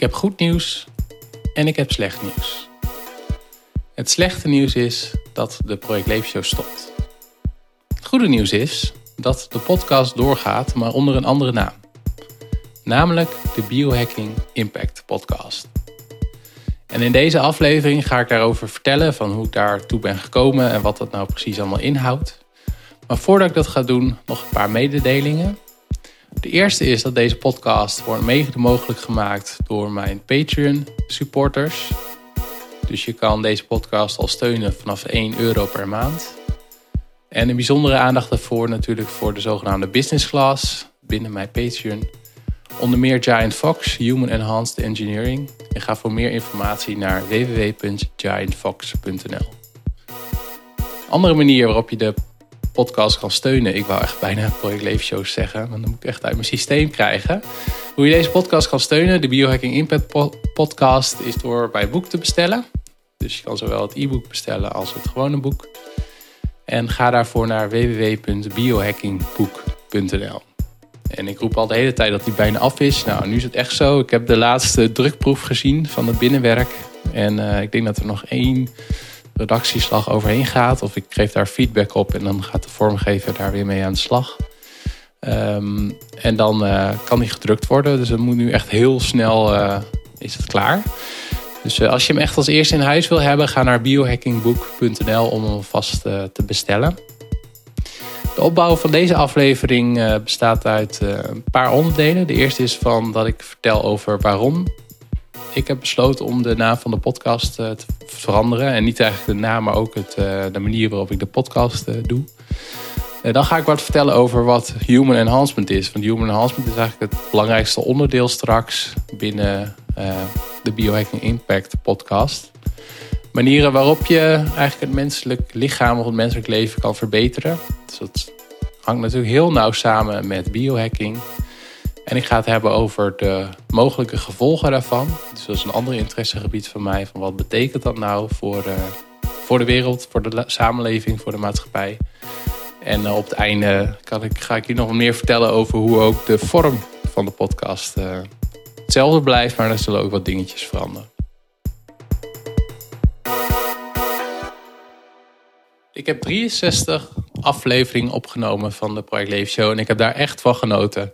Ik heb goed nieuws en ik heb slecht nieuws. Het slechte nieuws is dat de Project Leefshow stopt. Het goede nieuws is dat de podcast doorgaat, maar onder een andere naam. Namelijk de Biohacking Impact Podcast. En in deze aflevering ga ik daarover vertellen van hoe ik daartoe ben gekomen en wat dat nou precies allemaal inhoudt. Maar voordat ik dat ga doen, nog een paar mededelingen. De eerste is dat deze podcast wordt mede mogelijk gemaakt door mijn Patreon supporters. Dus je kan deze podcast al steunen vanaf 1 euro per maand. En een bijzondere aandacht daarvoor natuurlijk voor de zogenaamde business class binnen mijn Patreon. Onder meer Giant Fox, Human Enhanced Engineering. En ga voor meer informatie naar www.giantfox.nl. Andere manier waarop je de podcast kan steunen. Ik wou echt bijna Project Leefshows zeggen, maar dan moet ik echt uit mijn systeem krijgen. Hoe je deze podcast kan steunen, de Biohacking Impact podcast, is door bij boek te bestellen. Dus je kan zowel het e-book bestellen als het gewone boek. En ga daarvoor naar www.biohackingboek.nl. En ik roep al de hele tijd dat die bijna af is. Nou, nu is het echt zo. Ik heb de laatste drukproef gezien van het binnenwerk. En uh, ik denk dat er nog één redactieslag overheen gaat. Of ik geef daar feedback op en dan gaat de vormgever daar weer mee aan de slag. Um, en dan uh, kan die gedrukt worden. Dus het moet nu echt heel snel uh, is het klaar. Dus uh, als je hem echt als eerste in huis wil hebben, ga naar biohackingboek.nl om hem vast te bestellen. De opbouw van deze aflevering bestaat uit een paar onderdelen. De eerste is van dat ik vertel over waarom ik heb besloten om de naam van de podcast te veranderen. En niet eigenlijk de naam, maar ook het, de manier waarop ik de podcast doe. Dan ga ik wat vertellen over wat human enhancement is. Want human enhancement is eigenlijk het belangrijkste onderdeel straks binnen de Biohacking Impact podcast. Manieren waarop je eigenlijk het menselijk lichaam of het menselijk leven kan verbeteren. Dus dat hangt natuurlijk heel nauw samen met biohacking. En ik ga het hebben over de mogelijke gevolgen daarvan. Dus dat is een ander interessegebied van mij. Van wat betekent dat nou voor, uh, voor de wereld, voor de samenleving, voor de maatschappij. En uh, op het einde kan ik, ga ik je nog meer vertellen over hoe ook de vorm van de podcast uh, hetzelfde blijft. Maar er zullen ook wat dingetjes veranderen. Ik heb 63 afleveringen opgenomen van de Project Leef Show. En ik heb daar echt van genoten.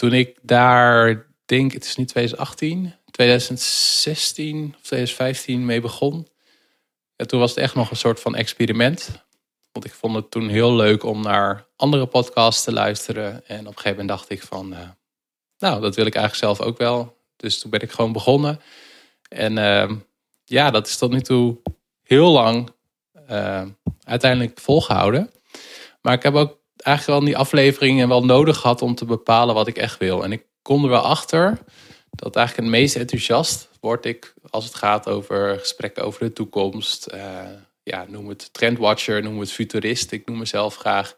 Toen ik daar, denk het is nu 2018, 2016 of 2015 mee begon. Ja, toen was het echt nog een soort van experiment. Want ik vond het toen heel leuk om naar andere podcasts te luisteren. En op een gegeven moment dacht ik van, uh, nou, dat wil ik eigenlijk zelf ook wel. Dus toen ben ik gewoon begonnen. En uh, ja, dat is tot nu toe heel lang uh, uiteindelijk volgehouden. Maar ik heb ook eigenlijk wel in die afleveringen wel nodig gehad om te bepalen wat ik echt wil. En ik kom er wel achter dat eigenlijk het meest enthousiast word ik als het gaat over gesprekken over de toekomst. Uh, ja, noem het trendwatcher, noem het futurist. Ik noem mezelf graag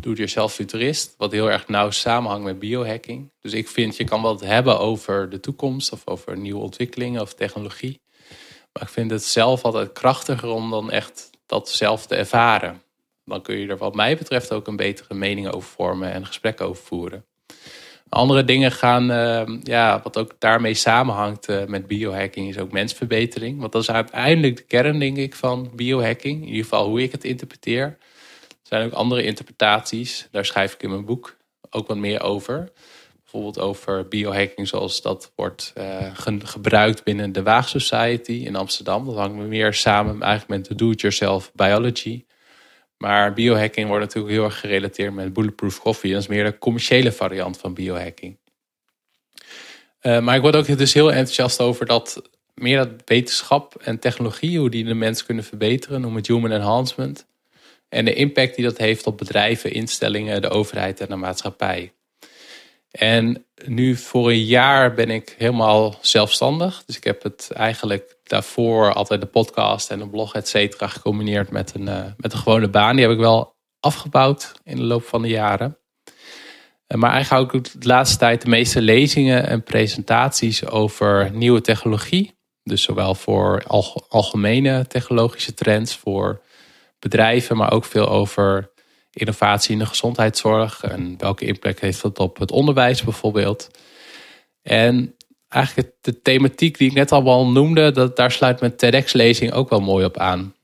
do-it-yourself futurist. Wat heel erg nauw samenhangt met biohacking. Dus ik vind, je kan het hebben over de toekomst of over nieuwe ontwikkelingen of technologie. Maar ik vind het zelf altijd krachtiger om dan echt dat zelf te ervaren. Dan kun je er wat mij betreft ook een betere mening over vormen en gesprekken over voeren. Andere dingen gaan, uh, ja, wat ook daarmee samenhangt uh, met biohacking, is ook mensverbetering. Want dat is uiteindelijk de kern, denk ik, van biohacking. In ieder geval hoe ik het interpreteer. Er zijn ook andere interpretaties. Daar schrijf ik in mijn boek ook wat meer over. Bijvoorbeeld over biohacking zoals dat wordt ge gebruikt binnen de Waag Society in Amsterdam. Dat hangt meer samen eigenlijk met de do-it-yourself biology. Maar biohacking wordt natuurlijk heel erg gerelateerd met bulletproof coffee. Dat is meer de commerciële variant van biohacking. Uh, maar ik word ook dus heel enthousiast over dat meer dat wetenschap en technologie, hoe die de mens kunnen verbeteren, noem het human enhancement. En de impact die dat heeft op bedrijven, instellingen, de overheid en de maatschappij. En nu voor een jaar ben ik helemaal zelfstandig. Dus ik heb het eigenlijk daarvoor altijd de podcast en een blog, et cetera, gecombineerd met een, uh, met een gewone baan. Die heb ik wel afgebouwd in de loop van de jaren. Uh, maar eigenlijk ook de laatste tijd de meeste lezingen en presentaties over nieuwe technologie. Dus zowel voor alg algemene technologische trends, voor bedrijven, maar ook veel over innovatie in de gezondheidszorg en welke impact heeft dat op het onderwijs bijvoorbeeld. En eigenlijk de thematiek die ik net al noemde, dat, daar sluit mijn TEDx-lezing ook wel mooi op aan.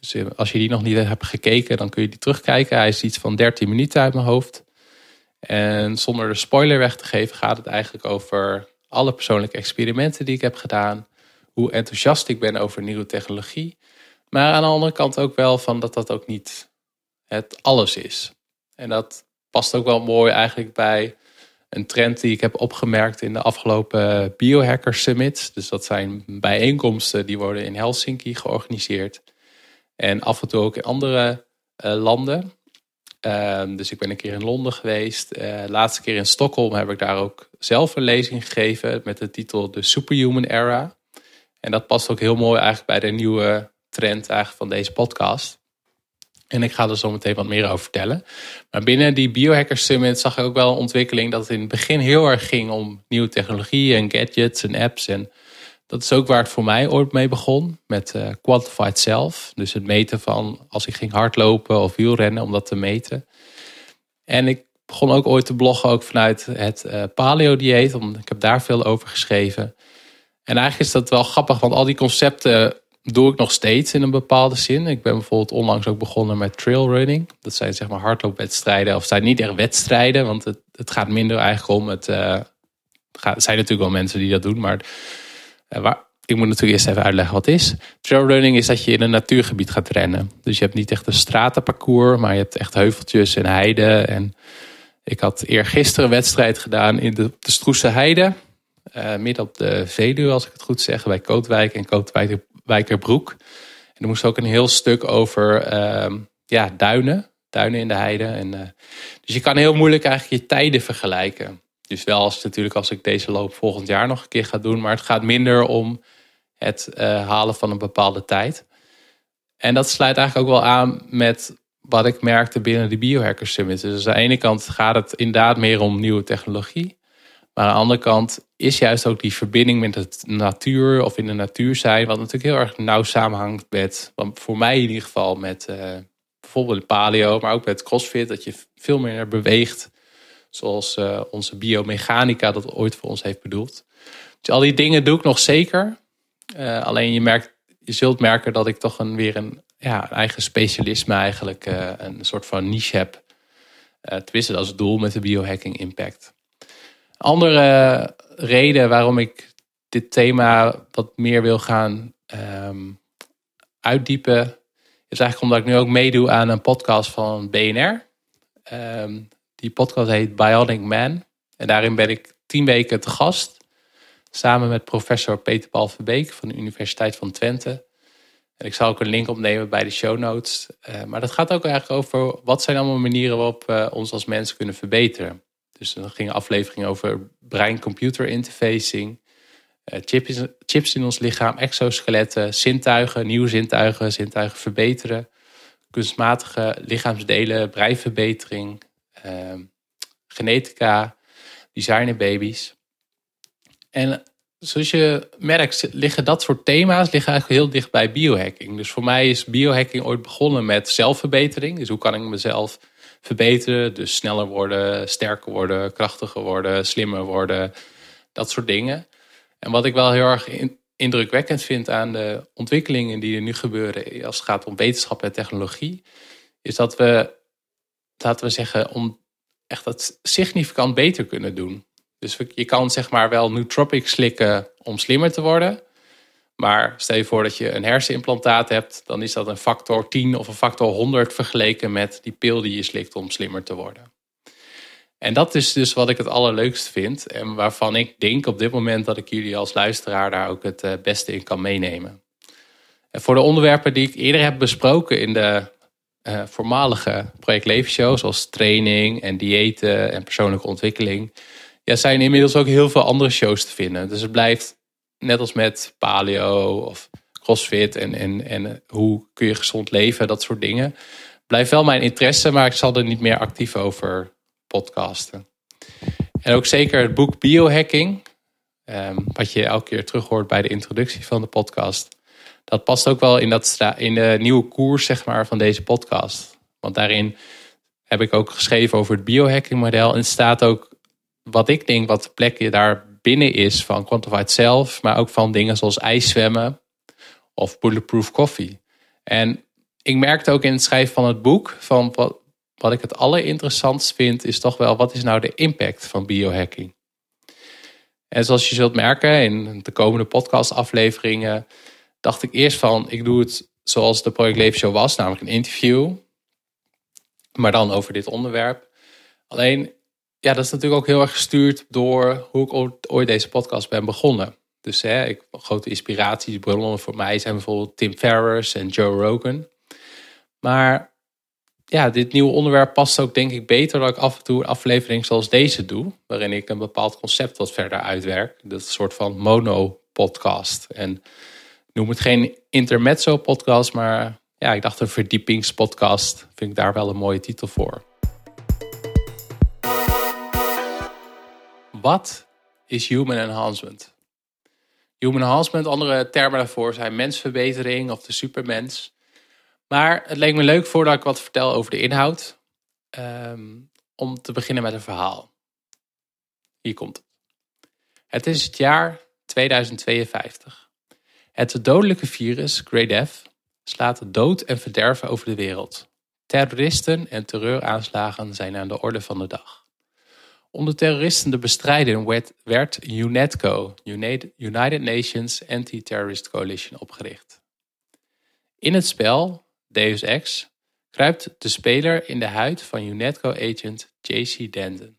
Dus eh, als je die nog niet hebt gekeken, dan kun je die terugkijken. Hij is iets van 13 minuten uit mijn hoofd. En zonder de spoiler weg te geven, gaat het eigenlijk over alle persoonlijke experimenten die ik heb gedaan. Hoe enthousiast ik ben over nieuwe technologie. Maar aan de andere kant ook wel van dat dat ook niet het alles is. En dat past ook wel mooi eigenlijk bij een trend die ik heb opgemerkt in de afgelopen Biohacker Summits. Dus dat zijn bijeenkomsten die worden in Helsinki georganiseerd. En af en toe ook in andere uh, landen. Uh, dus ik ben een keer in Londen geweest. Uh, laatste keer in Stockholm heb ik daar ook zelf een lezing gegeven met de titel The Superhuman Era. En dat past ook heel mooi eigenlijk bij de nieuwe trend eigenlijk van deze podcast. En ik ga er zo meteen wat meer over vertellen. Maar binnen die Biohacker Summit zag ik ook wel een ontwikkeling dat het in het begin heel erg ging om nieuwe technologieën en gadgets en apps. En dat is ook waar het voor mij ooit mee begon. Met uh, Quantified Self. Dus het meten van als ik ging hardlopen of wielrennen om dat te meten. En ik begon ook ooit te bloggen ook vanuit het uh, paleo dieet. Omdat ik heb daar veel over geschreven. En eigenlijk is dat wel grappig, want al die concepten doe ik nog steeds in een bepaalde zin. Ik ben bijvoorbeeld onlangs ook begonnen met trailrunning. Dat zijn zeg maar hardloopwedstrijden. Of zijn niet echt wedstrijden, want het, het gaat minder eigenlijk om het. Gaat, zijn natuurlijk wel mensen die dat doen, maar waar, ik moet natuurlijk eerst even uitleggen wat het is. Trailrunning is dat je in een natuurgebied gaat rennen. Dus je hebt niet echt een stratenparcours, maar je hebt echt heuveltjes en heiden. En ik had eergisteren een wedstrijd gedaan in de, de Stroese Heide. Uh, midden op de Veluwe, als ik het goed zeg, bij Kootwijk en Kootwijk Wijkerbroek. En er moest ook een heel stuk over ehm, ja, duinen. Duinen in de heide. En, uh, dus je kan heel moeilijk eigenlijk je tijden vergelijken. Dus wel als natuurlijk als ik deze loop volgend jaar nog een keer ga doen. Maar het gaat minder om het uh, halen van een bepaalde tijd. En dat sluit eigenlijk ook wel aan met wat ik merkte binnen de Biohacker Summit. Dus aan de ene kant gaat het inderdaad meer om nieuwe technologie. Maar aan de andere kant is juist ook die verbinding met het natuur of in de natuur zijn, wat natuurlijk heel erg nauw samenhangt met, voor mij in ieder geval, met uh, bijvoorbeeld paleo, maar ook met crossfit, dat je veel meer beweegt, zoals uh, onze biomechanica dat ooit voor ons heeft bedoeld. Dus al die dingen doe ik nog zeker. Uh, alleen je, merkt, je zult merken dat ik toch een, weer een, ja, eigen specialisme eigenlijk, een soort van niche heb. tenminste, als doel met de biohacking impact. Andere reden waarom ik dit thema wat meer wil gaan um, uitdiepen, is eigenlijk omdat ik nu ook meedoe aan een podcast van BNR. Ehm, die podcast heet Bionic Man. En daarin ben ik tien weken te gast. Samen met professor Peter Paul Verbeek van de Universiteit van Twente. En ik zal ook een link opnemen bij de show notes. Uh, maar dat gaat ook eigenlijk over wat zijn allemaal manieren waarop we ons als mens kunnen verbeteren. Dus dan ging aflevering over brein-computer interfacing. Uh, chips, chips, in ons lichaam, exoskeletten, zintuigen, nieuwe zintuigen, zintuigen verbeteren. Kunstmatige lichaamsdelen, breinverbetering. Uh, genetica, designer baby's. En zoals je merkt, liggen dat soort thema's liggen eigenlijk heel dicht bij biohacking. Dus voor mij is biohacking ooit begonnen met zelfverbetering. Dus hoe kan ik mezelf verbeteren. Dus sneller worden, sterker worden, krachtiger worden, slimmer worden. Dat soort dingen. En wat ik wel heel erg indrukwekkend vind aan de ontwikkelingen die er nu gebeuren als het gaat om wetenschap en technologie, is dat we, laten we zeggen, om echt dat significant beter kunnen doen. Dus je kan zeg maar wel nootropics slikken om slimmer te worden. Maar stel je voor dat je een hersenimplantaat hebt, dan is dat een factor 10 of een factor 100 vergeleken met die pil die je slikt om slimmer te worden. En dat is dus wat ik het allerleukst vind en waarvan ik denk op dit moment dat ik jullie als luisteraar daar ook het eh, beste in kan meenemen. En voor de onderwerpen die ik eerder heb besproken in de uh, voormalige Project Leven Show, zoals training en diëten en persoonlijke ontwikkeling, ja, zijn inmiddels ook heel veel andere shows te vinden. Dus het blijft net als met paleo of crossfit en, en, en hoe kun je gezond leven, dat soort dingen. Blijft wel mijn interesse, maar ik zal er niet meer actief over podcasten. En ook zeker het boek Biohacking, um, wat je elke keer terug hoort bij de introductie van de podcast. Dat past ook wel in, dat, in de nieuwe koers zeg maar, van deze podcast. Want daarin heb ik ook geschreven over het biohacking model. En staat ook wat ik denk wat de plek je daar binnen is van Quantified Self, maar ook van dingen zoals ijszwemmen of Bulletproof Coffee. En ik merkte ook in het schrijven van het boek van wat, wat ik het allerinteressantst vind, is toch wel wat is nou de impact van biohacking? En zoals je zult merken in de komende podcastafleveringen, dacht ik eerst van, ik doe het zoals de Project Leven Show was, namelijk een interview, maar dan over dit onderwerp. Alleen, ja, dat is natuurlijk ook heel erg gestuurd door hoe ik ooit deze podcast ben begonnen. Dus hè, ik, grote inspiratiebronnen voor mij zijn bijvoorbeeld Tim Ferriss en Joe Rogan. Maar ja, dit nieuwe onderwerp past ook denk ik beter dat ik af en toe een aflevering zoals deze doe. Waarin ik een bepaald concept wat verder uitwerk. Dat een soort van mono-podcast. En noem het geen intermezzo-podcast, maar ja, ik dacht een verdiepingspodcast. Vind ik daar wel een mooie titel voor. Wat is human enhancement? Human enhancement, andere termen daarvoor zijn mensverbetering of de supermens. Maar het leek me leuk voordat ik wat vertel over de inhoud. Ehm, om te beginnen met een verhaal. Hier komt het. Het is het jaar 2052. Het dodelijke virus, Grey Death, slaat dood en verderven over de wereld. Terroristen en terreuraanslagen zijn aan de orde van de dag. Om de terroristen te bestrijden werd, UNETCO, United Nations Anti-Terrorist Coalition, opgericht. In het spel Deus Ex, kruipt de speler in de huid van UNETCO-agent JC Denton.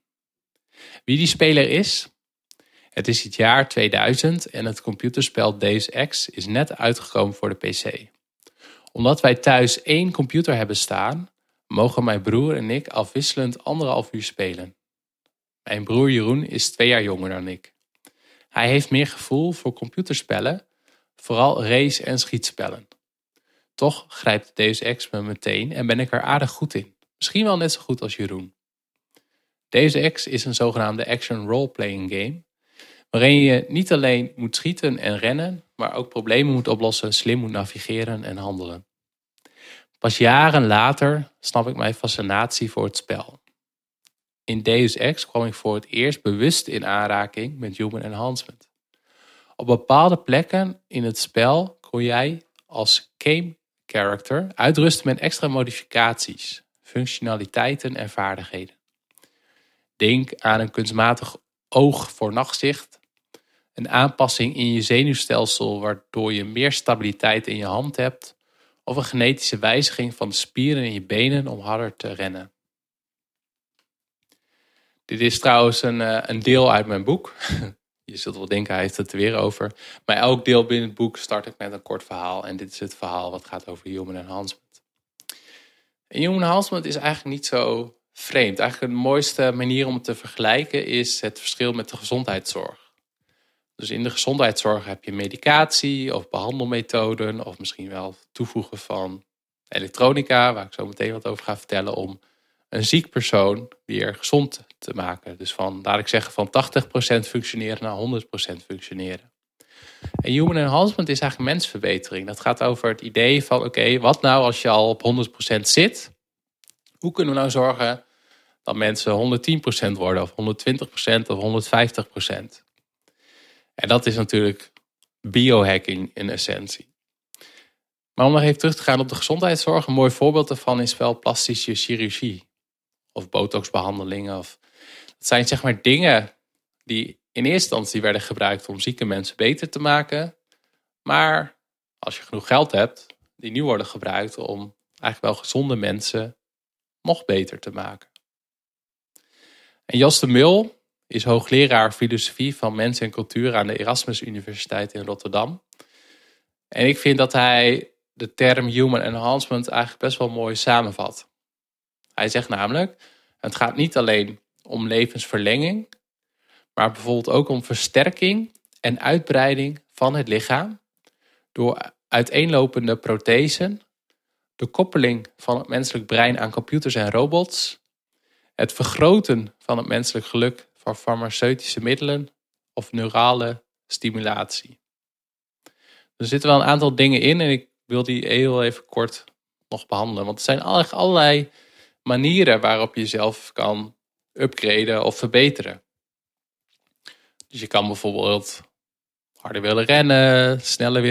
Wie die speler is? Het is het jaar 2000 en het computerspel Deus Ex is net uitgekomen voor de PC. Omdat wij thuis één computer hebben staan, mogen mijn broer en ik afwisselend anderhalf uur spelen. Mijn broer Jeroen is twee jaar jonger dan ik. Hij heeft meer gevoel voor computerspellen, vooral race- en schietspellen. Toch grijpt Deus Ex me meteen en ben ik er aardig goed in. Misschien wel net zo goed als Jeroen. Deus Ex is een zogenaamde action role-playing game, waarin je niet alleen moet schieten en rennen, maar ook problemen moet oplossen, slim moet navigeren en handelen. Pas jaren later snap ik mijn fascinatie voor het spel. In Deus Ex kwam ik voor het eerst bewust in aanraking met human enhancement. Op bepaalde plekken in het spel kon jij als game character uitrusten met extra modificaties, functionaliteiten en vaardigheden. Denk aan een kunstmatig oog voor nachtzicht, een aanpassing in je zenuwstelsel waardoor je meer stabiliteit in je hand hebt, of een genetische wijziging van de spieren in je benen om harder te rennen. Dit is trouwens een, eh, een deel uit mijn boek. Je zult wel denken, hij heeft het er weer over. Maar elk deel binnen het boek start ik met een kort verhaal. En dit is het verhaal wat gaat over human enhancement. En human enhancement is eigenlijk niet zo vreemd. Eigenlijk de mooiste manier om het te vergelijken is het verschil met de gezondheidszorg. Dus in de gezondheidszorg heb je medicatie of behandelmethoden of misschien wel toevoegen van elektronica, waar ik zo meteen wat over ga vertellen, om een ziek persoon weer gezond te maken. Dus van, laat ik zeggen, van 80% functioneren naar 100% functioneren. En human enhancement is eigenlijk mensverbetering. Dat gaat over het idee van, oké, wat nou als je al op 100% zit? Hoe kunnen we nou zorgen dat mensen 110% worden, of 120% of 150%? En dat is natuurlijk biohacking in essentie. Maar om nog even terug te gaan op de gezondheidszorg, een mooi voorbeeld daarvan is wel plastische chirurgie of botoxbehandelingen. Of, dat zijn zeg maar dingen die in eerste instantie werden gebruikt om zieke mensen beter te maken. Maar als je genoeg geld hebt, die nu worden gebruikt om eigenlijk wel gezonde mensen nog beter te maken. En Jos de Mul is hoogleraar filosofie van mens en cultuur aan de Erasmus Universiteit in Rotterdam. En ik vind dat hij de term human enhancement eigenlijk best wel mooi samenvat. Hij zegt namelijk, het gaat niet alleen om levensverlenging, maar bijvoorbeeld ook om versterking en uitbreiding van het lichaam door uiteenlopende prothesen, de koppeling van het menselijk brein aan computers en robots, het vergroten van het menselijk geluk van farmaceutische middelen of neurale stimulatie. Er zitten wel een aantal dingen in en ik wil die heel even kort nog behandelen. Want er zijn allerlei manieren waarop je jezelf kan upgraden of verbeteren. Dus je kan bijvoorbeeld harder willen rennen, sneller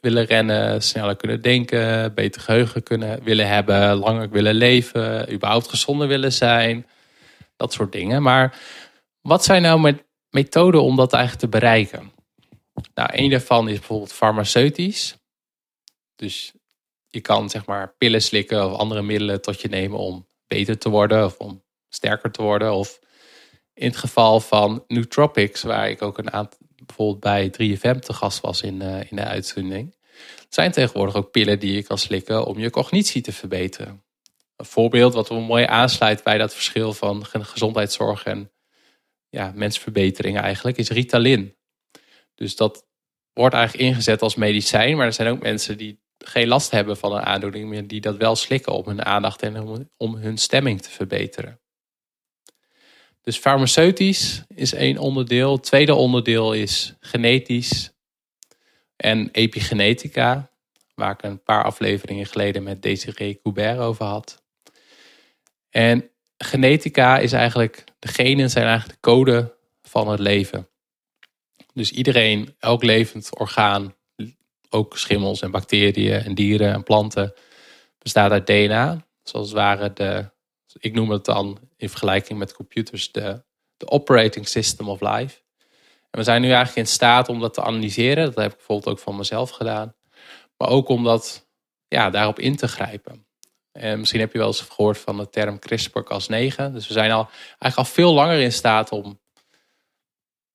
willen, rennen, sneller kunnen denken, beter geheugen kunnen willen hebben, langer willen leven, überhaupt gezonder willen zijn. Dat soort dingen. Maar wat zijn nou met methoden om dat eigenlijk te bereiken? Nou, een daarvan is bijvoorbeeld farmaceutisch. Dus je kan zeg maar pillen slikken of andere middelen tot je nemen om beter te worden of om sterker te worden. Of in het geval van nootropics, waar ik ook een aantal, bijvoorbeeld bij 3FM te gast was in, uh, in de uitzending. zijn tegenwoordig ook pillen die je kan slikken om je cognitie te verbeteren. Een voorbeeld wat wel mooi aansluit bij dat verschil van gezondheidszorg en ja, mensverbetering eigenlijk, is Ritalin. Dus dat wordt eigenlijk ingezet als medicijn, maar er zijn ook mensen die geen last hebben van een aandoening, maar die dat wel slikken om hun aandacht en om hun stemming te verbeteren. Dus farmaceutisch is één onderdeel. Het tweede onderdeel is genetisch en epigenetica, waar ik een paar afleveringen geleden met Desiree Coubert over had. En genetica is eigenlijk, de genen zijn eigenlijk de code van het leven. Dus iedereen, elk levend orgaan, ook schimmels en bacteriën en dieren en planten, bestaat uit DNA. Zoals het ware de, ik noem het dan in vergelijking met computers, de, de operating system of life. En we zijn nu eigenlijk in staat om dat te analyseren. Dat heb ik bijvoorbeeld ook van mezelf gedaan. Maar ook om dat, ja, daarop in te grijpen. En misschien heb je wel eens gehoord van de term CRISPR-Cas9. Dus we zijn al, eigenlijk al veel langer in staat om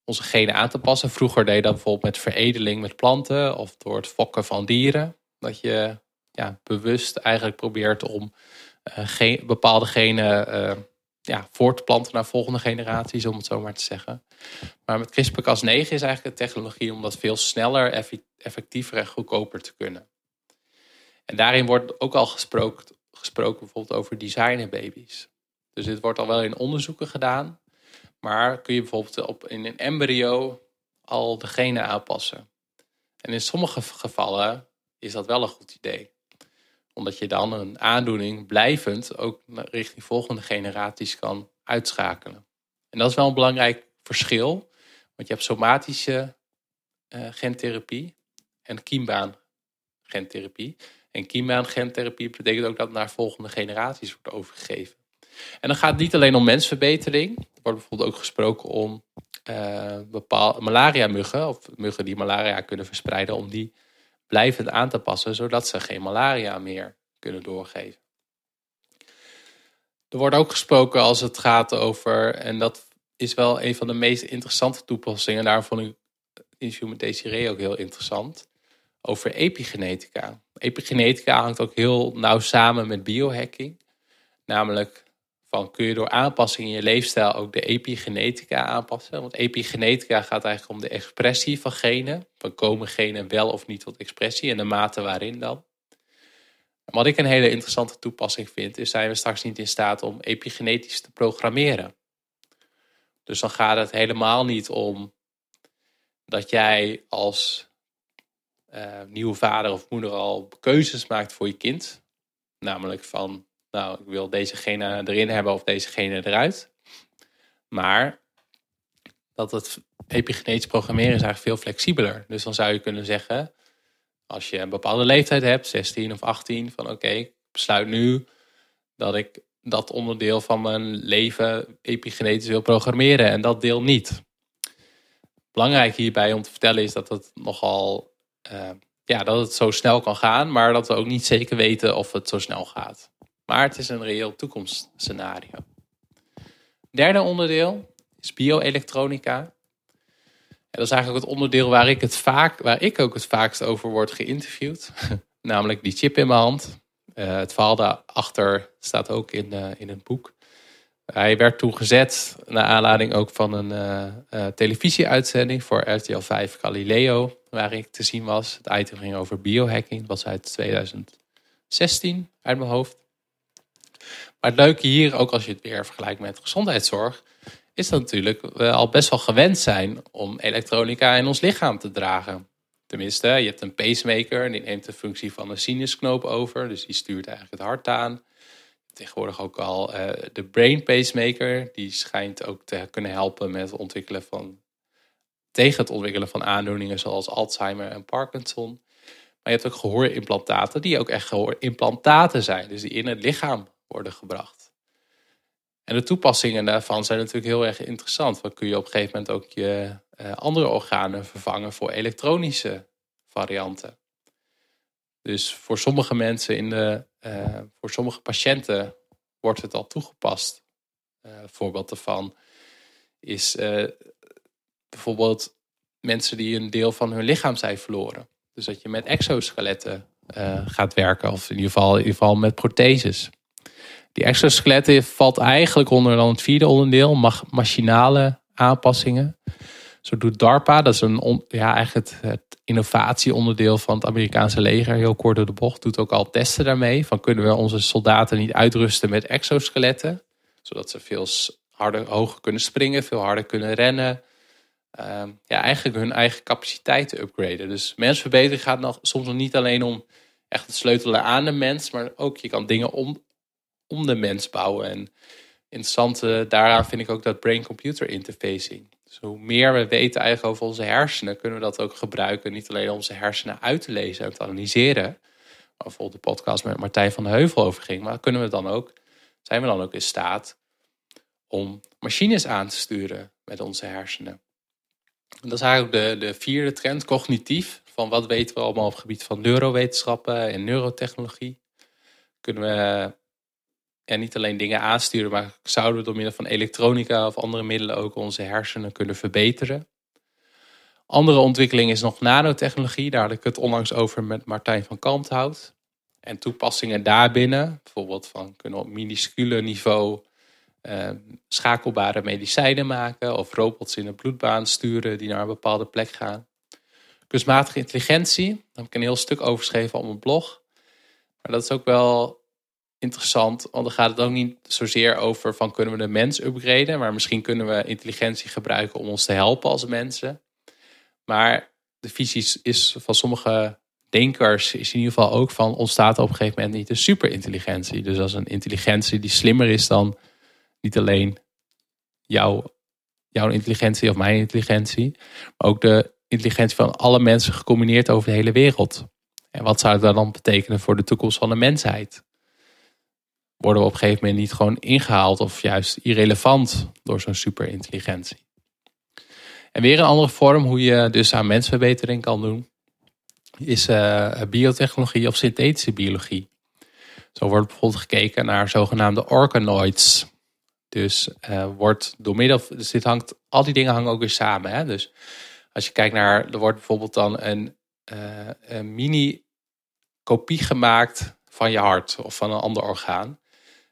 onze genen aan te passen. Vroeger deed dat bijvoorbeeld met veredeling met planten of door het fokken van dieren. Dat je ja, bewust eigenlijk probeert om uh, bepaalde genen uh, ja, voor te planten naar volgende generaties, om het zo maar te zeggen. Maar met CRISPR-Cas9 is eigenlijk de technologie om dat veel sneller, effectiever en goedkoper te kunnen. En daarin wordt ook al gesproken, gesproken bijvoorbeeld over designerbabies. Dus dit wordt al wel in onderzoeken gedaan. Maar kun je bijvoorbeeld op, in een embryo al de genen aanpassen. En in sommige gevallen is dat wel een goed idee. Omdat je dan een aandoening blijvend ook richting volgende generaties kan uitschakelen. En dat is wel een belangrijk verschil. Want je hebt somatische uh, gentherapie en kiembaan gentherapie. En kiembaan gentherapie betekent ook dat naar volgende generaties wordt overgegeven. En dan gaat het niet alleen om mensverbetering. Er wordt bijvoorbeeld ook gesproken om uh, bepaalde malaria-muggen, of muggen die malaria kunnen verspreiden, om die blijvend aan te passen, zodat ze geen malaria meer kunnen doorgeven. Er wordt ook gesproken als het gaat over, en dat is wel een van de meest interessante toepassingen, daar vond ik met Desiree ook heel interessant, over epigenetica. Epigenetica hangt ook heel nauw samen met biohacking. Namelijk van kun je door aanpassing in je leefstijl ook de epigenetica aanpassen. Want epigenetica gaat eigenlijk om de expressie van genen. Van komen genen wel of niet tot expressie en de mate waarin dan. Wat ik een hele interessante toepassing vind, is zijn we straks niet in staat om epigenetisch te programmeren. Dus dan gaat het helemaal niet om dat jij als uh, nieuwe vader of moeder al keuzes maakt voor je kind. Namelijk van nou, ik wil deze gene erin hebben of deze gene eruit. Maar dat het epigenetisch programmeren is eigenlijk veel flexibeler. Dus dan zou je kunnen zeggen, als je een bepaalde leeftijd hebt, 16 of 18, van oké, ik besluit nu dat ik dat onderdeel van mijn leven epigenetisch wil programmeren en dat deel niet. Belangrijk hierbij om te vertellen is dat het nogal, uh, ja, dat het zo snel kan gaan, maar dat we ook niet zeker weten of het zo snel gaat. Maar het is een reëel toekomstscenario. Derde onderdeel is bioelektronica. Dat is eigenlijk het onderdeel waar ik, het vaak, waar ik ook het vaakst over word geïnterviewd. Namelijk die chip in mijn hand. Uh, het verhaal daarachter staat ook in, uh, in het boek. Hij werd toen gezet naar aanleiding ook van een uh, televisieuitzending voor RTL 5 Galileo, waar ik te zien was. Het item ging over biohacking. Dat was uit 2016 uit mijn hoofd. Maar het leuke hier, ook als je het weer vergelijkt met gezondheidszorg, is dat natuurlijk we al best wel gewend zijn om elektronica in ons lichaam te dragen. Tenminste, je hebt een pacemaker, die neemt de functie van een sinusknoop over, dus die stuurt eigenlijk het hart aan. Tegenwoordig ook al uh, de brain pacemaker, die schijnt ook te kunnen helpen met het ontwikkelen van tegen het ontwikkelen van aandoeningen zoals Alzheimer en Parkinson. Maar je hebt ook gehoorimplantaten die ook echt gehoorimplantaten zijn. Dus die in het lichaam worden gebracht. En de toepassingen daarvan zijn natuurlijk heel erg interessant. Want kun je op een gegeven moment ook je uh, andere organen vervangen voor elektronische varianten. Dus voor sommige mensen, in de, uh, voor sommige patiënten wordt het al toegepast. Uh, voorbeeld daarvan is bijvoorbeeld mensen die een deel van hun lichaam zijn verloren. Dus dat je met exoskeletten gaat werken, of in ieder, geval, in ieder geval met protheses. Die exoskeletten valt eigenlijk onder dan het vierde onderdeel, machinale aanpassingen. Zo doet DARPA, dat is een, ja, eigenlijk het, innovatieonderdeel van het Amerikaanse leger, heel kort door de bocht, doet ook al testen daarmee. Van kunnen we onze soldaten niet uitrusten met exoskeletten, zodat ze veel harder, hoger kunnen springen, veel harder kunnen rennen. Uh, ja, eigenlijk hun eigen capaciteiten upgraden. Dus mensverbetering gaat nog, soms nog niet alleen om echt het sleutelen aan de mens, maar ook je kan dingen om, om de mens bouwen. En interessant daaraan vind ik ook dat brain-computer interfacing. Dus hoe meer we weten eigenlijk over onze hersenen, kunnen we dat ook gebruiken. Niet alleen om onze hersenen uit te lezen en te analyseren. Waar bijvoorbeeld de podcast met Martijn van de Heuvel over ging. Maar kunnen we dan ook, zijn we dan ook in staat om machines aan te sturen met onze hersenen. En dat is eigenlijk de, de vierde trend, cognitief. Van wat weten we allemaal op gebied van neurowetenschappen en neurotechnologie. Kunnen we en niet alleen dingen aansturen, maar zouden we door middel van elektronica of andere middelen ook onze hersenen kunnen verbeteren. Andere ontwikkeling is nog nanotechnologie. Daar had ik het onlangs over met Martijn van Kalmthout. En toepassingen daarbinnen, bijvoorbeeld van kunnen we op minuscule niveau eh, schakelbare medicijnen maken of robots in een bloedbaan sturen die naar een bepaalde plek gaan. Kunstmatige intelligentie, daar heb ik een heel stuk over geschreven op mijn blog. Maar dat is ook wel interessant. Want dan gaat het ook niet zozeer over van kunnen we de mens upgraden. Maar misschien kunnen we intelligentie gebruiken om ons te helpen als mensen. Maar de visie is van sommige denkers is in ieder geval ook van ontstaat op een gegeven moment niet een superintelligentie. Dus als een intelligentie die slimmer is dan niet alleen jouw, jouw intelligentie of mijn intelligentie. Maar ook de intelligentie van alle mensen gecombineerd over de hele wereld. En wat zou dat dan betekenen voor de toekomst van de mensheid? Worden we op een gegeven moment niet gewoon ingehaald of juist irrelevant door zo'n superintelligentie. En weer een andere vorm hoe je dus aan mensverbetering kan doen, is uh, biotechnologie of synthetische biologie. Zo wordt bijvoorbeeld gekeken naar zogenaamde organoids. Dus uh, wordt door middel, dus dit hangt, al die dingen hangen ook weer samen. Hè? Dus als je kijkt naar, er wordt bijvoorbeeld dan een, uh, een mini kopie gemaakt van je hart of van een ander orgaan.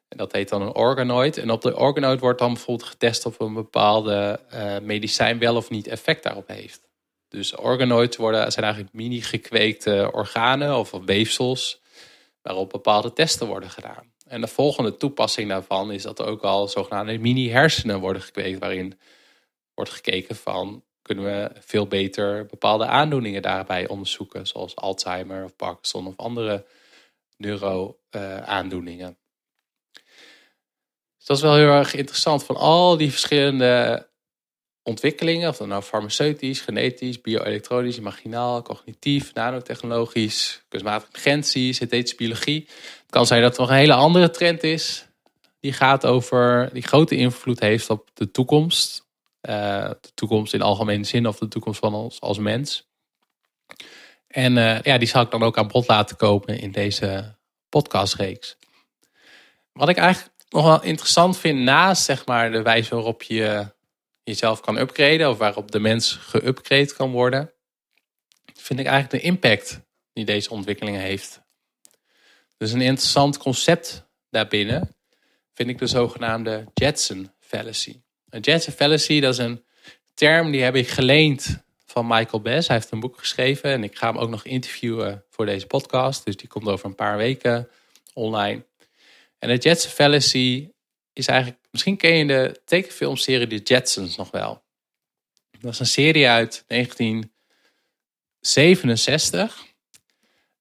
En dat heet dan een organoid. En op de organoid wordt dan bijvoorbeeld getest of een bepaalde uh, medicijn wel of niet effect daarop heeft. Dus organoids worden, zijn eigenlijk mini gekweekte organen of weefsels waarop bepaalde testen worden gedaan. En de volgende toepassing daarvan is dat er ook al zogenaamde mini hersenen worden gekweekt waarin wordt gekeken van kunnen we veel beter bepaalde aandoeningen daarbij onderzoeken zoals Alzheimer of Parkinson of andere neuro-aandoeningen. Dat is wel heel erg interessant van al die verschillende ontwikkelingen, of dan nou farmaceutisch, genetisch, bioelektronisch, imaginaal, cognitief, nanotechnologisch, kunstmatige intelligentie, synthetische biologie. Het kan zijn dat er nog een hele andere trend is, die gaat over, die grote invloed heeft op de toekomst. Uh, de toekomst in algemene zin of de toekomst van ons als mens. En uh, ja, die zal ik dan ook aan bod laten komen in deze podcastreeks. Wat ik eigenlijk nog wel interessant vind, naast zeg maar, de wijze waarop je jezelf kan upgraden of waarop de mens geupgrade kan worden, vind ik eigenlijk de impact die deze ontwikkeling heeft. Dus een interessant concept daarbinnen vind ik de zogenaamde Jetson fallacy. Een Jetson fallacy, dat is een term die heb ik geleend van Michael Bess. Hij heeft een boek geschreven en ik ga hem ook nog interviewen voor deze podcast. Dus die komt over een paar weken online. En de Jetson Fallacy is eigenlijk, misschien ken je de tekenfilmserie The Jetsons nog wel. Dat is een serie uit 1967.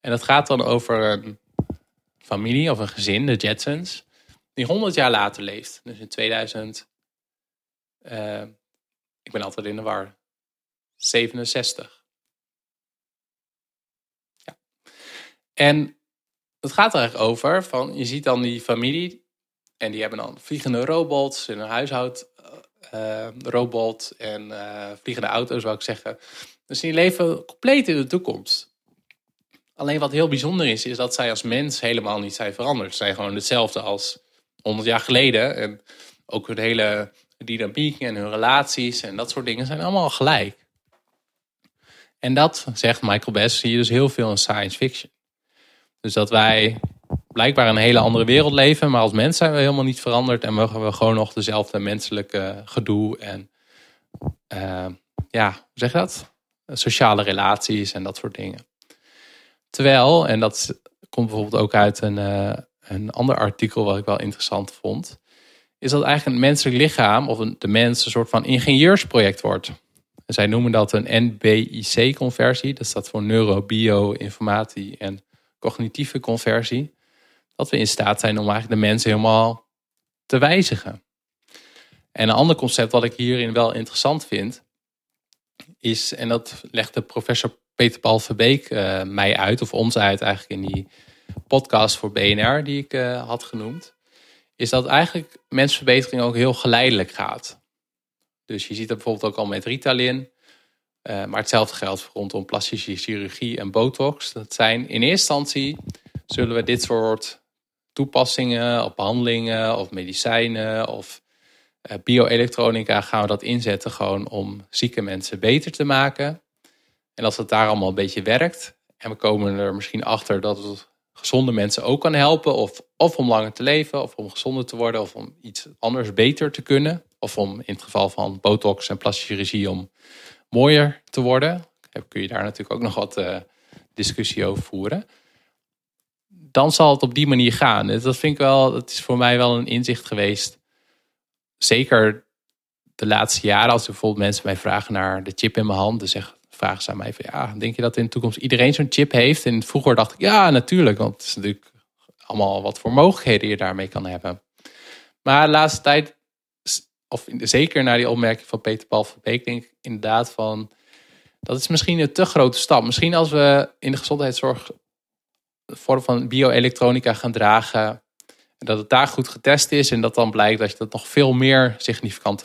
En dat gaat dan over een familie of een gezin, de Jetsons, die 100 jaar later leeft. Dus in 2000, uh, eh, ik ben altijd in de war. 67. Ja. En het gaat er eigenlijk over van, je ziet dan die familie en die hebben dan vliegende robots in een huishoudrobot uh, en uh, vliegende auto's, zou ik zeggen. Dus die leven compleet in de toekomst. Alleen wat heel bijzonder is, is dat zij als mens helemaal niet zijn veranderd. Ze zijn gewoon hetzelfde als 100 jaar geleden. En ook hun hele dynamiek en hun relaties en dat soort dingen zijn allemaal gelijk. En dat, zegt Michael Bess, zie je dus heel veel in science fiction. Dus dat wij blijkbaar een hele andere wereld leven, maar als mens zijn we helemaal niet veranderd en mogen we gewoon nog dezelfde menselijke gedoe en uh, ja, zeg dat? Sociale relaties en dat soort dingen. Terwijl, en dat komt bijvoorbeeld ook uit een, uh, een ander artikel wat ik wel interessant vond, is dat eigenlijk een menselijk lichaam of de mens een soort van ingenieursproject wordt. zij noemen dat een NBIC-conversie. Dat staat voor neuro, bio, informatie en cognitieve conversie. Dat we in staat zijn om eigenlijk de mens helemaal te wijzigen. En een ander concept wat ik hierin wel interessant vind, is, en dat legde professor Peter Paul Verbeek uh, mij uit, of ons uit eigenlijk in die podcast voor BNR die ik uh, had genoemd is dat eigenlijk mensverbetering ook heel geleidelijk gaat. Dus je ziet dat bijvoorbeeld ook al met Ritalin. Uh, maar hetzelfde geldt rondom plastische chirurgie en botox. Dat zijn in eerste instantie zullen we dit soort toepassingen of behandelingen of medicijnen of uh, bioelektronica gaan we dat inzetten gewoon om zieke mensen beter te maken. En als het daar allemaal een beetje werkt en we komen er misschien achter dat het gezonde mensen ook kan helpen. Of, of om langer te leven, of om gezonder te worden, of om iets anders beter te kunnen. Of om in het geval van botox en plastische chirurgie om mooier te worden. Kun je daar natuurlijk ook nog wat uh, discussie over voeren. Dan zal het op die manier gaan. Dat vind ik wel, dat is voor mij wel een inzicht geweest. Zeker de laatste jaren, als bijvoorbeeld mensen mij vragen naar de chip in mijn hand, dan zeggen vragen ze aan mij van ja, denk je dat in de toekomst iedereen zo'n chip heeft? En vroeger dacht ik ja, natuurlijk, want het is natuurlijk allemaal wat voor mogelijkheden je daarmee kan hebben. Maar de laatste tijd, of zeker naar die opmerking van Peter Paul van Beek, denk ik inderdaad van dat is misschien een te grote stap. Misschien als we in de gezondheidszorg de vorm van bioelektronica gaan dragen, dat het daar goed getest is en dat dan blijkt dat dat nog veel meer significante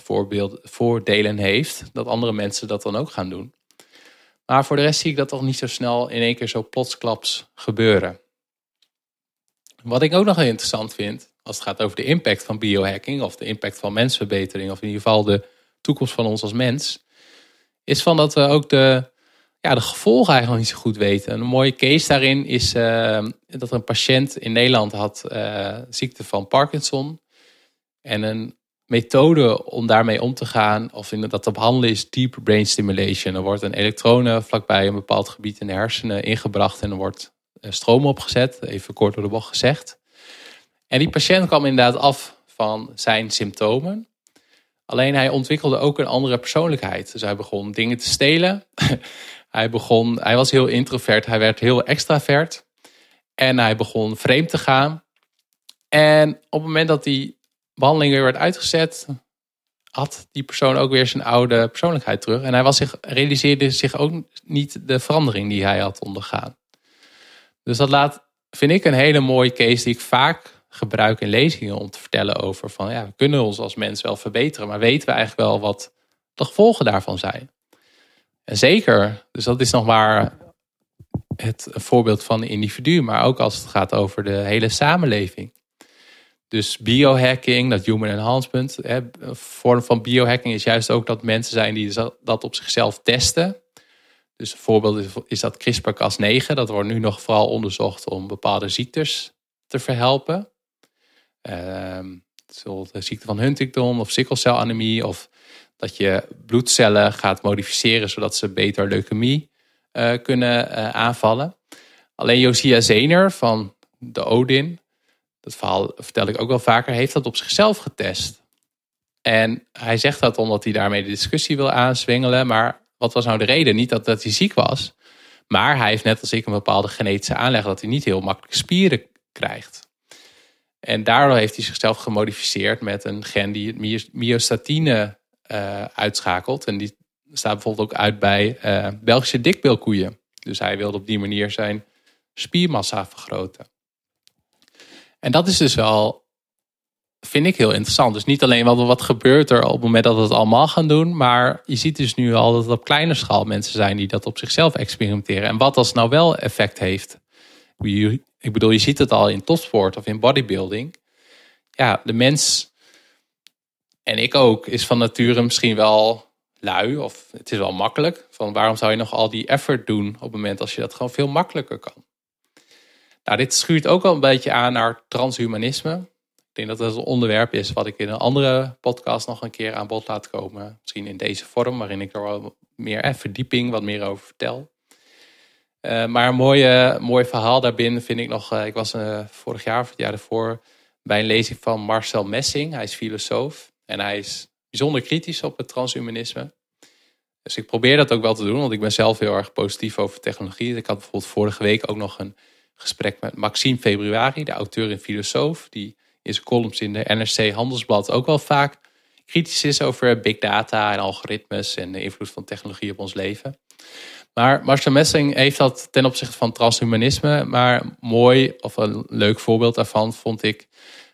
voordelen heeft, dat andere mensen dat dan ook gaan doen. Maar voor de rest zie ik dat toch niet zo snel in één keer zo plotsklaps gebeuren. Wat ik ook nog heel interessant vind, als het gaat over de impact van biohacking of de impact van mensverbetering, of in ieder geval de toekomst van ons als mens, is van dat we ook de, ja, de gevolgen eigenlijk niet zo goed weten. een mooie case daarin is uh, dat een patiënt in Nederland had uh, ziekte van Parkinson. En een methode om daarmee om te gaan of in dat te behandelen is deep brain stimulation. Er wordt een elektronen vlakbij een bepaald gebied in de hersenen ingebracht en er wordt eh, stroom opgezet, even kort door de bocht gezegd. En die patiënt kwam inderdaad af van zijn symptomen. Alleen hij ontwikkelde ook een andere persoonlijkheid. Dus hij begon dingen te stelen. hij, begon, hij was heel introvert, hij werd heel extravert. En hij begon vreemd te gaan. En op het moment dat hij behandeling weer werd uitgezet, had die persoon ook weer zijn oude persoonlijkheid terug. En hij was zich, realiseerde zich ook niet de verandering die hij had ondergaan. Dus dat laat, vind ik, een hele mooie case die ik vaak gebruik in lezingen om te vertellen over van ja, we kunnen ons als mens wel verbeteren, maar weten we eigenlijk wel wat de gevolgen daarvan zijn? En zeker, dus dat is nog maar het voorbeeld van een individu, maar ook als het gaat over de hele samenleving. Dus biohacking, dat human enhancement. Hè, een vorm van biohacking is juist ook dat mensen zijn die dat op zichzelf testen. Dus een voorbeeld is, dat CRISPR-Cas9. Dat wordt nu nog vooral onderzocht om bepaalde ziektes te verhelpen. Ehm, zoals de ziekte van Huntington of sikkelcelanemie. Of dat je bloedcellen gaat modificeren zodat ze beter leukemie uh, kunnen uh, aanvallen. Alleen Josia Zener van de Odin dat verhaal vertel ik ook wel vaker, heeft dat op zichzelf getest. En hij zegt dat omdat hij daarmee de discussie wil aanswengelen. Maar wat was nou de reden? Niet dat, dat hij ziek was. Maar hij heeft net als ik een bepaalde genetische aanleg dat hij niet heel makkelijk spieren krijgt. En daardoor heeft hij zichzelf gemodificeerd met een gen die myostatine uh, uitschakelt. En die staat bijvoorbeeld ook uit bij uh, Belgische dikbeelkoeien. Dus hij wilde op die manier zijn spiermassa vergroten. En dat is dus wel, vind ik heel interessant. Dus niet alleen wat, wat gebeurt er op het moment dat we het allemaal gaan doen, maar je ziet dus nu al dat het op kleine schaal mensen zijn die dat op zichzelf experimenteren. En wat als nou wel effect heeft. Ik bedoel, je ziet het al in topsport of in bodybuilding. Ja, de mens, en ik ook, is van nature misschien wel lui of het is wel makkelijk. Van waarom zou je nog al die effort doen op het moment als je dat gewoon veel makkelijker kan? Nou, dit schuurt ook wel een beetje aan naar transhumanisme. Ik denk dat dat een onderwerp is wat ik in een andere podcast nog een keer aan bod laat komen. Misschien in deze vorm, waarin ik er wel meer verdieping, wat meer over vertel. Uh, maar een mooie, mooi verhaal daarbinnen vind ik nog. Uh, ik was uh, vorig jaar of het jaar ervoor bij een lezing van Marcel Messing. Hij is filosoof en hij is bijzonder kritisch op het transhumanisme. Dus ik probeer dat ook wel te doen, want ik ben zelf heel erg positief over technologie. Ik had bijvoorbeeld vorige week ook nog een gesprek met Maxime Februari, de auteur en filosoof, die in zijn columns in de NRC Handelsblad ook wel vaak kritisch is over big data en algoritmes en de invloed van technologie op ons leven. Maar Marcel Messing heeft dat ten opzichte van transhumanisme. Maar mooi, of een leuk voorbeeld daarvan vond ik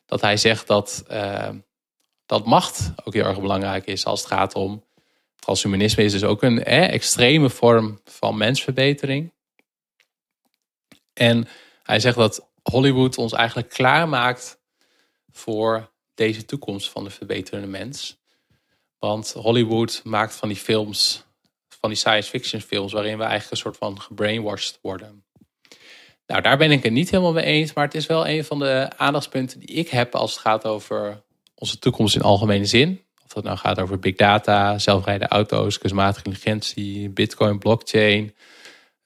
dat hij zegt dat, uh, dat macht ook heel erg belangrijk is als het gaat om. Transhumanisme is dus ook een eh, extreme vorm van mensverbetering. En hij zegt dat Hollywood ons eigenlijk klaarmaakt voor deze toekomst van de verbeterende mens. Want Hollywood maakt van die films, van die science fiction films, waarin we eigenlijk een soort van gebrainwashed worden. Nou, daar ben ik het niet helemaal mee eens, maar het is wel een van de aandachtspunten die ik heb als het gaat over onze toekomst in algemene zin. Of dat nou gaat over big data, zelfrijdende auto's, kunstmatige intelligentie, bitcoin, blockchain,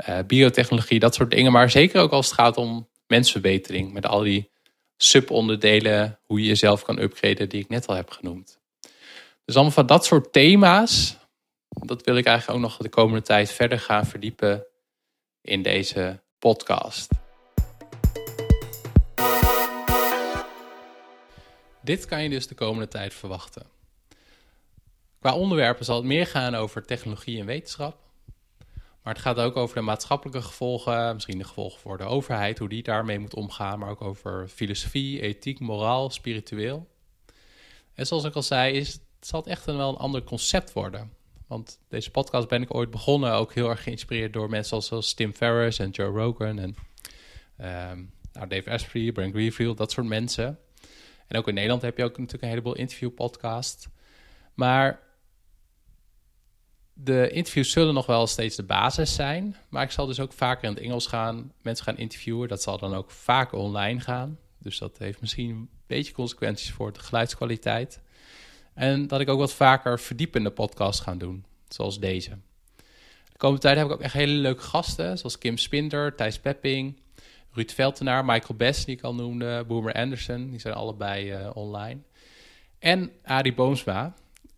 uh, biotechnologie, dat soort dingen. Maar zeker ook als het gaat om mensverbetering. Met al die subonderdelen, hoe je jezelf kan upgraden, die ik net al heb genoemd. Dus allemaal van dat soort thema's, dat wil ik eigenlijk ook nog de komende tijd verder gaan verdiepen in deze podcast. Dit kan je dus de komende tijd verwachten. Qua onderwerpen zal het meer gaan over technologie en wetenschap. Maar het gaat ook over de maatschappelijke gevolgen, misschien de gevolgen voor de overheid, hoe die daarmee moet omgaan, maar ook over filosofie, ethiek, moraal, spiritueel. En zoals ik al zei, is, het zal het echt wel een ander concept worden. Want deze podcast ben ik ooit begonnen, ook heel erg geïnspireerd door mensen zoals Tim Ferriss en Joe Rogan en um, nou Dave Asprey, Brent Greenfield, dat soort mensen. En ook in Nederland heb je ook natuurlijk een heleboel interviewpodcasts. Maar de interviews zullen nog wel steeds de basis zijn. Maar ik zal dus ook vaker in het Engels gaan. Mensen gaan interviewen. Dat zal dan ook vaak online gaan. Dus dat heeft misschien een beetje consequenties voor de geluidskwaliteit. En dat ik ook wat vaker verdiepende podcasts ga doen. Zoals deze. De komende tijd heb ik ook echt hele leuke gasten. Zoals Kim Spinder, Thijs Pepping, Ruud Veltenaar, Michael Best, die ik al noemde. Boomer Anderson. Die zijn allebei uh, online. En Arie Boomsma.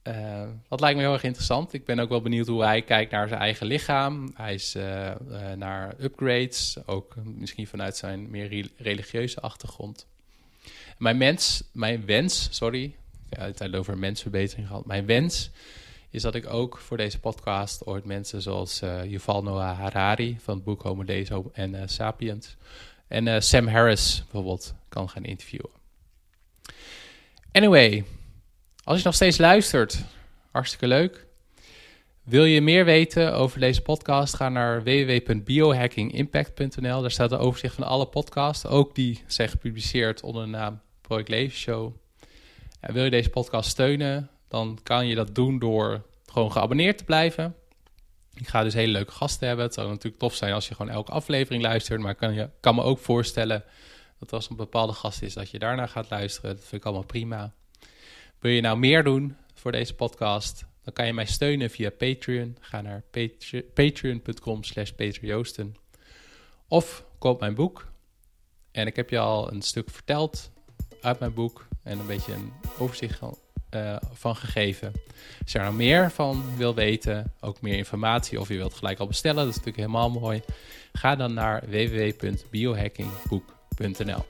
Uh, dat lijkt me heel erg interessant. Ik ben ook wel benieuwd hoe hij kijkt naar zijn eigen lichaam. Hij is uh, naar upgrades, ook misschien vanuit zijn meer religieuze achtergrond. Mijn, mens, mijn wens, sorry, het over mensverbetering gehad. Mijn wens is dat ik ook voor deze podcast ooit mensen zoals Yuval Noah Harari van het boek Homo Deus en Sapiens en Sam Harris bijvoorbeeld kan gaan interviewen. Anyway, als je nog steeds luistert, hartstikke leuk. Wil je meer weten over deze podcast? Ga naar www.biohackingimpact.nl. Daar staat een overzicht van alle podcasts, ook die zijn gepubliceerd onder de naam Project Leven Show. En wil je deze podcast steunen, dan kan je dat doen door gewoon geabonneerd te blijven. Ik ga dus hele leuke gasten hebben. Het zou natuurlijk tof zijn als je gewoon elke aflevering luistert. Maar ik kan, je, kan me ook voorstellen dat als een bepaalde gast is, dat je daarna gaat luisteren. Dat vind ik allemaal prima. Wil je nou meer doen voor deze podcast? Dan kan je mij steunen via Patreon. Ga naar patreon.com slash peterjoosten. Of koop mijn boek. En ik heb je al een stuk verteld uit mijn boek. En een beetje een overzicht van, uh, van gegeven. Als je er nou meer van wil weten, ook meer informatie of je wilt gelijk al bestellen, dat is natuurlijk helemaal mooi. Ga dan naar www.biohackingboek.nl.